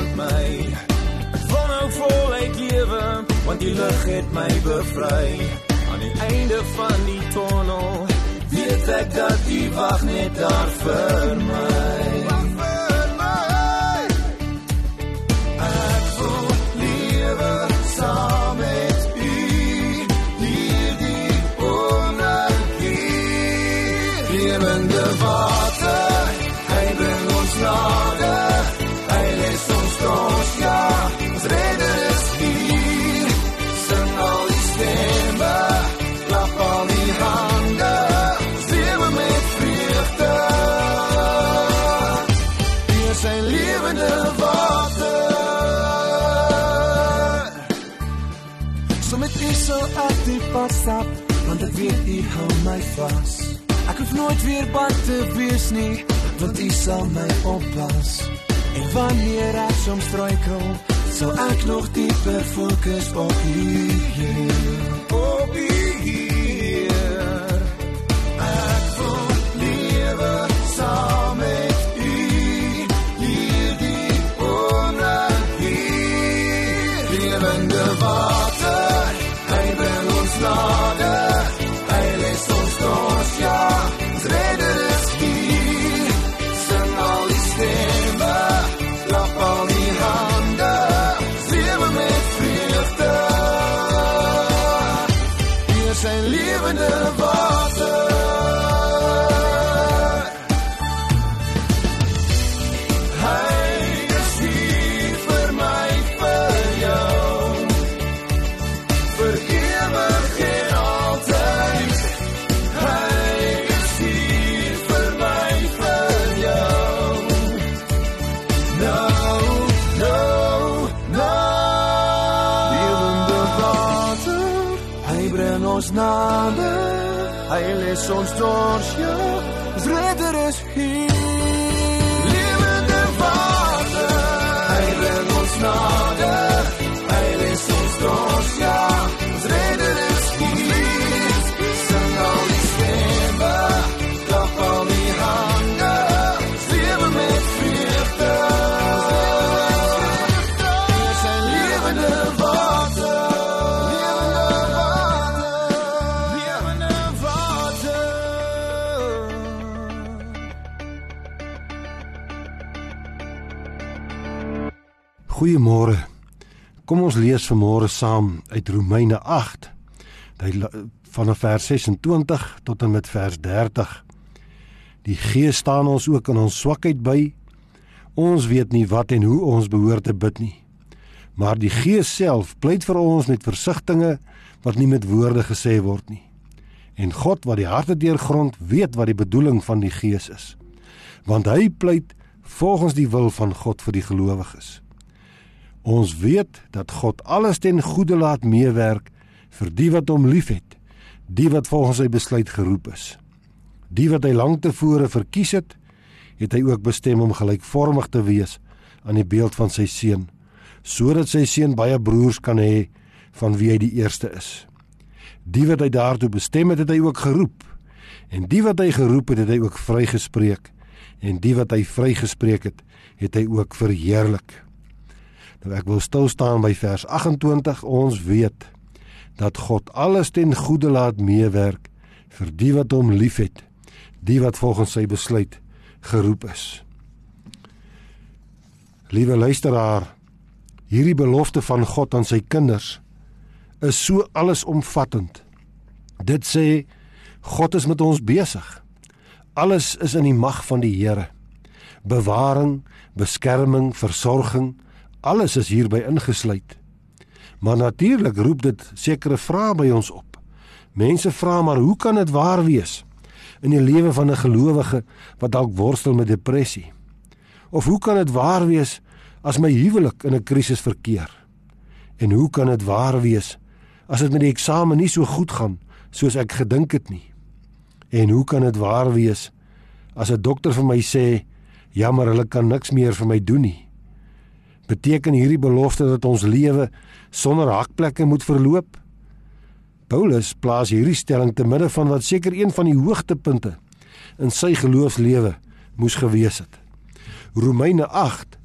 bokant my. Ek voel nou voluit lewe want die lig het my bevry. Aan die einde van die tunnel weet ek dat die wag net daar vir my u hou my vas. Ek hoef nooit weer bang te wees nie want u sal my oppas. En wanneer ek soms struikel sal ek nog dieper fokus op u op u ons nader. Hy lees ons dors, ons redder is hier. Lewende water, hy bring ons nader. Hy lees ons dors, ja, Goeiemôre. Kom ons lees vanmôre saam uit Romeine 8. Hy vanaf vers 26 tot en met vers 30. Die Gees staan ons ook in ons swakheid by. Ons weet nie wat en hoe ons behoort te bid nie. Maar die Gees self pleit vir ons met versigtings wat nie met woorde gesê word nie. En God wat die harte deurgrond, weet wat die bedoeling van die Gees is. Want hy pleit volgens die wil van God vir die gelowiges. Ons weet dat God alles ten goeie laat meewerk vir die wat hom liefhet, die wat volgens sy besluit geroep is. Die wat hy lank tevore verkies het, het hy ook bestem om gelykvormig te wees aan die beeld van sy seun, sodat sy seun baie broers kan hê van wie hy die eerste is. Die wat hy daartoe bestem het, het hy ook geroep. En die wat hy geroep het, het hy ook vrygespreek. En die wat hy vrygespreek het, het hy ook verheerlik. Nou ek wil stil staan by vers 28. Ons weet dat God alles ten goeie laat meewerk vir die wat hom liefhet, die wat volgens sy besluit geroep is. Liewe luisteraar, hierdie belofte van God aan sy kinders is so allesomvattend. Dit sê God is met ons besig. Alles is in die mag van die Here. Bewaring, beskerming, versorging, alles is hierby ingesluit. Maar natuurlik roep dit sekere vrae by ons op. Mense vra maar hoe kan dit waar wees in die lewe van 'n gelowige wat dalk worstel met depressie? Of hoe kan dit waar wees as my huwelik in 'n krisis verkeer? En hoe kan dit waar wees as dit met die eksamen nie so goed gaan soos ek gedink het nie? En hoe kan dit waar wees as 'n dokter vir my sê jammer hulle kan niks meer vir my doen nie? Beteken hierdie belofte dat ons lewe sonder hakplekke moet verloop? Paulus plaas hierdie stelling te midde van wat seker een van die hoogtepunte in sy geloofslewe moes gewees het. Romeine 8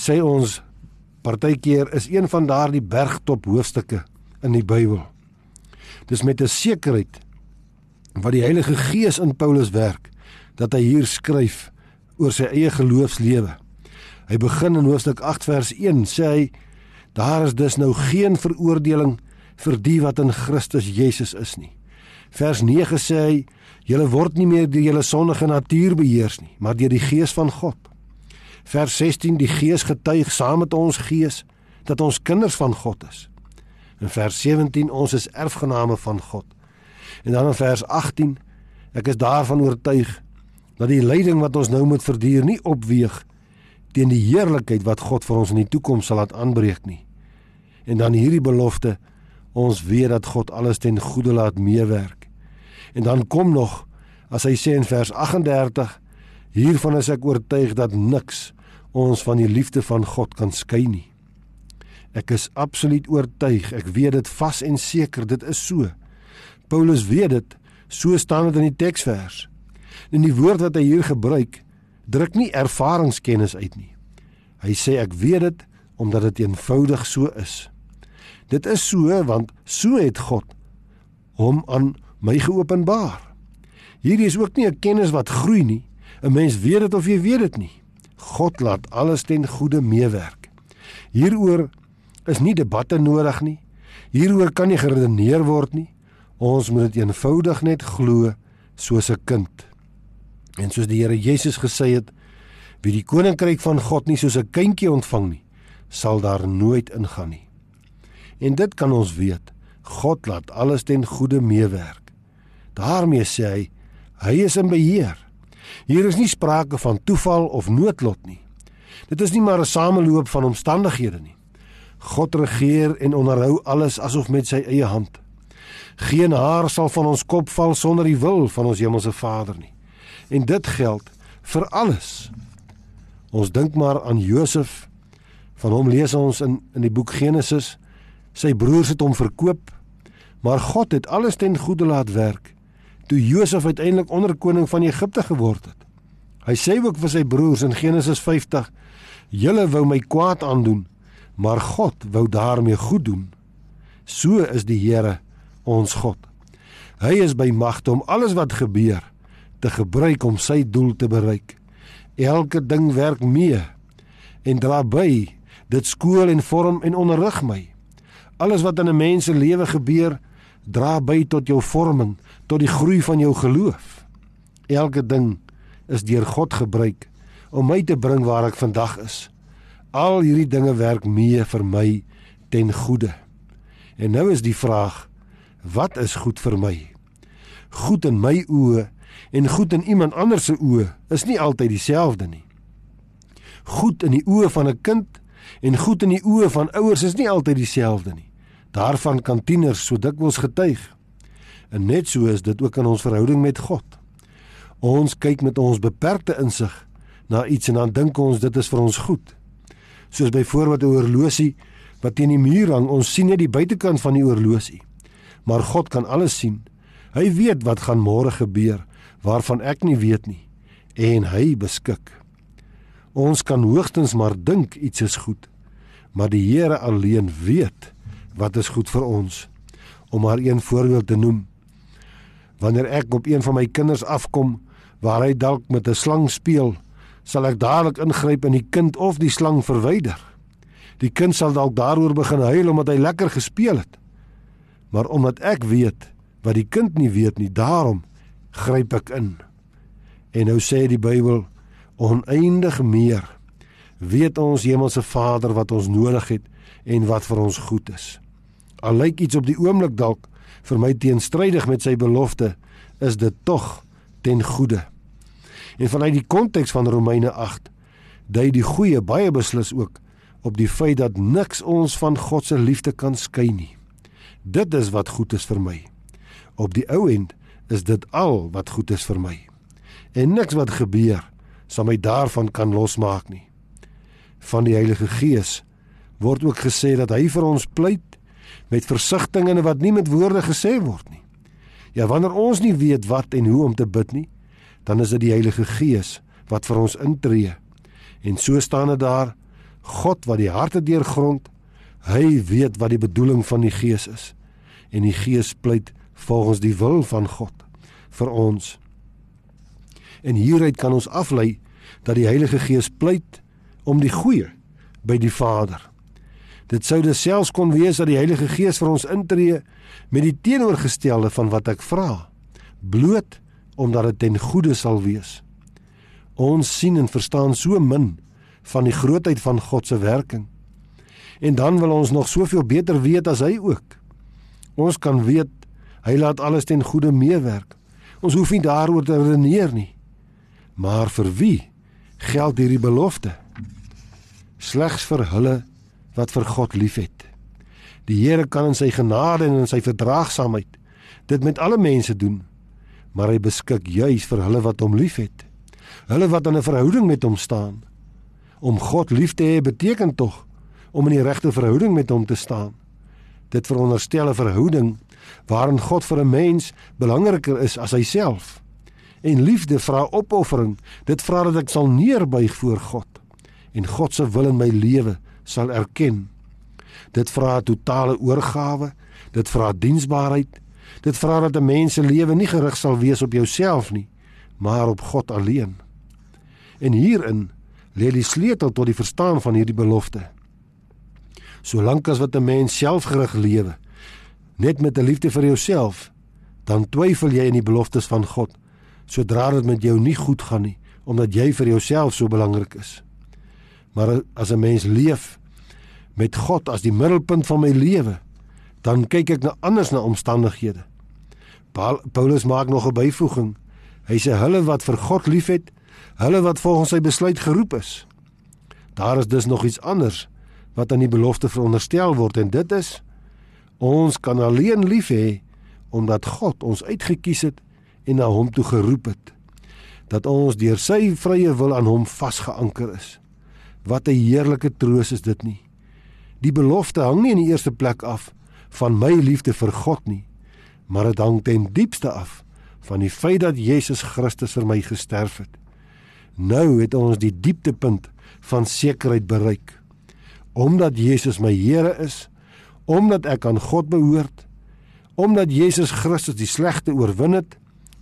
sê ons partykeer is een van daardie bergtop hoofstukke in die Bybel. Dis met 'n sekerheid wat die Heilige Gees in Paulus werk dat hy hier skryf oor sy eie geloofslewe. Hy begin in hoofstuk 8 vers 1 sê hy daar is dus nou geen veroordeling vir die wat in Christus Jesus is nie. Vers 9 sê hy julle word nie meer deur julle sondige natuur beheers nie, maar deur die Gees van God. Vers 16 die Gees getuig saam met ons gees dat ons kinders van God is. In vers 17 ons is erfgename van God. En dan in vers 18 ek is daarvan oortuig dat die lyding wat ons nou moet verduur nie opweeg teen die heerlikheid wat God vir ons in die toekoms sal laat aanbreek nie. En dan hierdie belofte ons weet dat God alles ten goeie laat meewerk. En dan kom nog as hy sê in vers 38 hiervan is ek oortuig dat niks ons van die liefde van God kan skei nie. Ek is absoluut oortuig, ek weet dit vas en seker, dit is so. Paulus weet dit, so staan dit in die teksvers. En die woord wat hy hier gebruik, druk nie ervaringskennis uit nie. Hy sê ek weet dit omdat dit eenvoudig so is. Dit is so want so het God hom aan my geopenbaar. Hierdie is ook nie 'n kennis wat groei nie. 'n Mens weet dit of jy weet dit nie. God laat alles ten goeie meewerk. Hieroor is nie debatte nodig nie. Hieroor kan nie geredeneer word nie. Ons moet dit eenvoudig net glo soos 'n kind. En soos die Here Jesus gesê het, wie die koninkryk van God nie soos 'n kindjie ontvang nie, sal daar nooit ingaan nie. En dit kan ons weet. God laat alles ten goeie meewerk. daarmee sê hy, hy is in beheer. Hier is nie sprake van toeval of noodlot nie. Dit is nie maar 'n sameloop van omstandighede nie. God regeer en onderhou alles asof met sy eie hand. Geen haar sal van ons kop val sonder die wil van ons hemelse Vader nie. En dit geld vir alles. Ons dink maar aan Josef. Van hom lees ons in in die boek Genesis. Sy broers het hom verkoop, maar God het alles ten goeie laat werk toe Josef uiteindelik onderkoning van Egipte geword het. Hy sê ook vir sy broers in Genesis 50: "Julle wou my kwaad aandoen, maar God wou daarmee goed doen. So is die Here ons God. Hy is by magte om alles wat gebeur te gebruik om sy doel te bereik. Elke ding werk mee en dra by. Dit skool en vorm en onderrig my. Alles wat in 'n mens se lewe gebeur, dra by tot jou vorming, tot die groei van jou geloof. Elke ding is deur God gebruik om my te bring waar ek vandag is. Al hierdie dinge werk mee vir my ten goeie. En nou is die vraag: wat is goed vir my? Goed in my oë en goed in iemand anders se oë is nie altyd dieselfde nie. Goed in die oë van 'n kind en goed in die oë van ouers is nie altyd dieselfde nie. Daarvan kan tieners so dikwels getuig. En net so is dit ook in ons verhouding met God. Ons kyk met ons beperkte insig na iets en dan dink ons dit is vir ons goed soos byvoorbeeld 'n oorlosie wat teen die muur hang. Ons sien net die buitekant van die oorlosie. Maar God kan alles sien. Hy weet wat gaan môre gebeur. Waarvan ek nie weet nie en hy beskik. Ons kan hoogstens maar dink iets is goed, maar die Here alleen weet wat is goed vir ons. Om maar een voorbeeld te noem. Wanneer ek op een van my kinders afkom waar hy dalk met 'n slang speel, sal ek dadelik ingryp en die kind of die slang verwyder. Die kind sal dalk daaroor begin huil omdat hy lekker gespeel het. Maar omdat ek weet wat die kind nie weet nie, daarom gryp ek in. En nou sê die Bybel oneindig meer weet ons hemelse Vader wat ons nodig het en wat vir ons goed is. Al lyk iets op die oomblik dalk vir my teenstrydig met sy belofte, is dit tog ten goeie. En vanuit die konteks van Romeine 8 dui die goeie baie beslis ook op die feit dat niks ons van God se liefde kan skei nie. Dit is wat goed is vir my. Op die ou end is dit al wat goed is vir my. En niks wat gebeur sal my daarvan kan losmaak nie. Van die Heilige Gees word ook gesê dat hy vir ons pleit met versigtings wat nie met woorde gesê word nie. Ja, wanneer ons nie weet wat en hoe om te bid nie, dan is dit die Heilige Gees wat vir ons intree. En so staan dit daar: God wat die harte deurgrond, hy weet wat die bedoeling van die Gees is. En die Gees pleit volgens die wil van God vir ons. En hieruit kan ons aflei dat die Heilige Gees pleit om die goeie by die Vader. Dit sou dus selfs kon wees dat die Heilige Gees vir ons intree met die teenoorgestelde van wat ek vra, bloot omdat dit ten goeie sal wees. Ons sien en verstaan so min van die grootheid van God se werking. En dan wil ons nog soveel beter weet as hy ook. Ons kan weet hy laat alles ten goeie meewerk. Ons hoef nie daaroor te redeneer nie. Maar vir wie geld hierdie belofte? Slegs vir hulle wat vir God liefhet. Die Here kan in sy genade en in sy verdraagsaamheid dit met alle mense doen, maar hy beskik juis vir hulle wat hom liefhet. Hulle wat in 'n verhouding met hom staan. Om God lief te hê beteken tog om in die regte verhouding met hom te staan. Dit veronderstel 'n verhouding waarin God vir 'n mens belangriker is as hy self. En liefde vra opoffering. Dit vra dat ek sal neerbuig voor God en God se wil in my lewe sal erken. Dit vra totale oorgawe, dit vra diensbaarheid. Dit vra dat 'n mens se lewe nie gerig sal wees op jouself nie, maar op God alleen. En hierin lê die sleutel tot die verstaan van hierdie belofte. Solank as wat 'n mens selfgerig lewe, net met 'n liefde vir jouself, dan twyfel jy in die beloftes van God, sodra dit met jou nie goed gaan nie, omdat jy vir jouself so belangrik is. Maar as 'n mens leef met God as die middelpunt van my lewe, dan kyk ek nou anders na omstandighede. Paulus maak nog 'n byvoeging. Hy sê hulle wat vir God liefhet, hulle wat volgens sy besluit geroep is. Daar is dus nog iets anders wat aan die belofte veronderstel word en dit is ons kan alleen lief hê omdat God ons uitget kies het en na hom toe geroep het. Dat ons deur sy vrye wil aan hom vasgeanker is. Wat 'n heerlike troos is dit nie. Die belofte hang nie in die eerste plek af van my liefde vir God nie, maar dit hang ten diepste af van die feit dat Jesus Christus vir my gesterf het. Nou het ons die dieptepunt van sekerheid bereik. Omdat Jesus my Here is, omdat ek aan God behoort, omdat Jesus Christus die slegte oorwin het,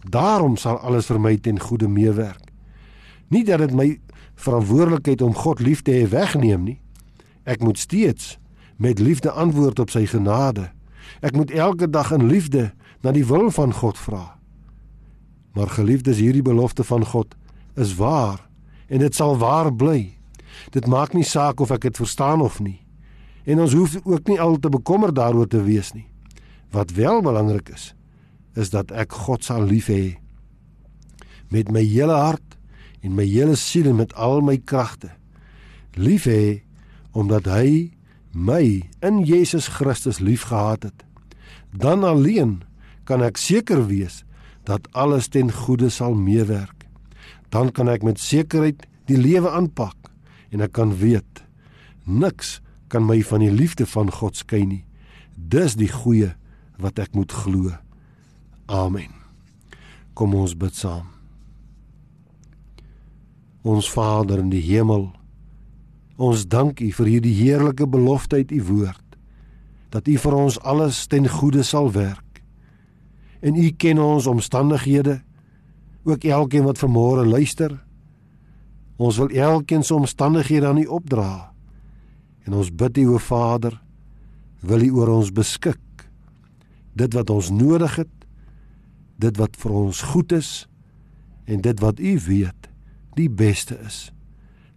daarom sal alles vir my ten goeie meewerk. Nie dat dit my verantwoordelikheid om God lief te hê wegneem nie. Ek moet steeds met liefde antwoord op sy genade. Ek moet elke dag in liefde na die wil van God vra. Maar geliefdes, hierdie belofte van God is waar en dit sal waar bly. Dit maak nie saak of ek dit verstaan of nie. En ons hoef ook nie al te bekommer daaroor te wees nie. Wat wel belangrik is, is dat ek God sal lief hê met my hele hart en my hele siel en met al my kragte. Lief hê omdat hy my in Jesus Christus liefgehad het. Dan alleen kan ek seker wees dat alles ten goeie sal meewerk. Dan kan ek met sekerheid die lewe aanpak en ek kan weet niks kan my van die liefde van God skei nie. Dis die goeie wat ek moet glo. Amen. Kom ons bid saam. Ons Vader in die hemel, ons dank U vir hierdie heerlike belofte uit U woord dat U vir ons alles ten goeie sal werk. En U ken ons omstandighede, ook elkeen wat vanmôre luister. Ons wil elkeen se omstandighede aan U opdra. En ons bid U o Vader, wil U oor ons beskik. Dit wat ons nodig het, dit wat vir ons goed is en dit wat U weet die beste is.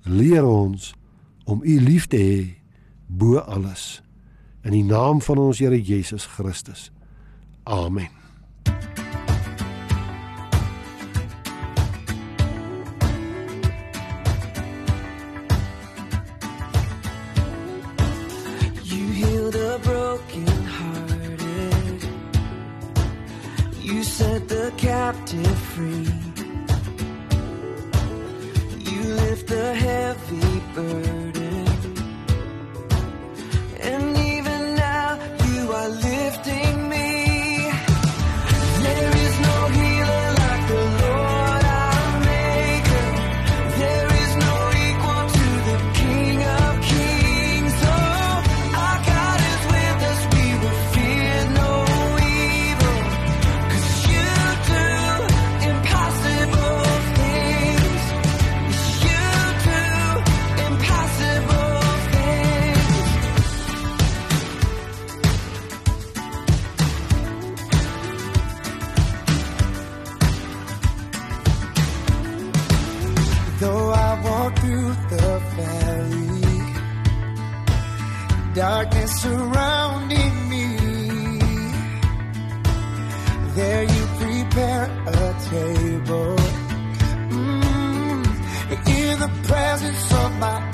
Leer ons om U lief te hê bo alles in die naam van ons Here Jesus Christus. Amen. Free. my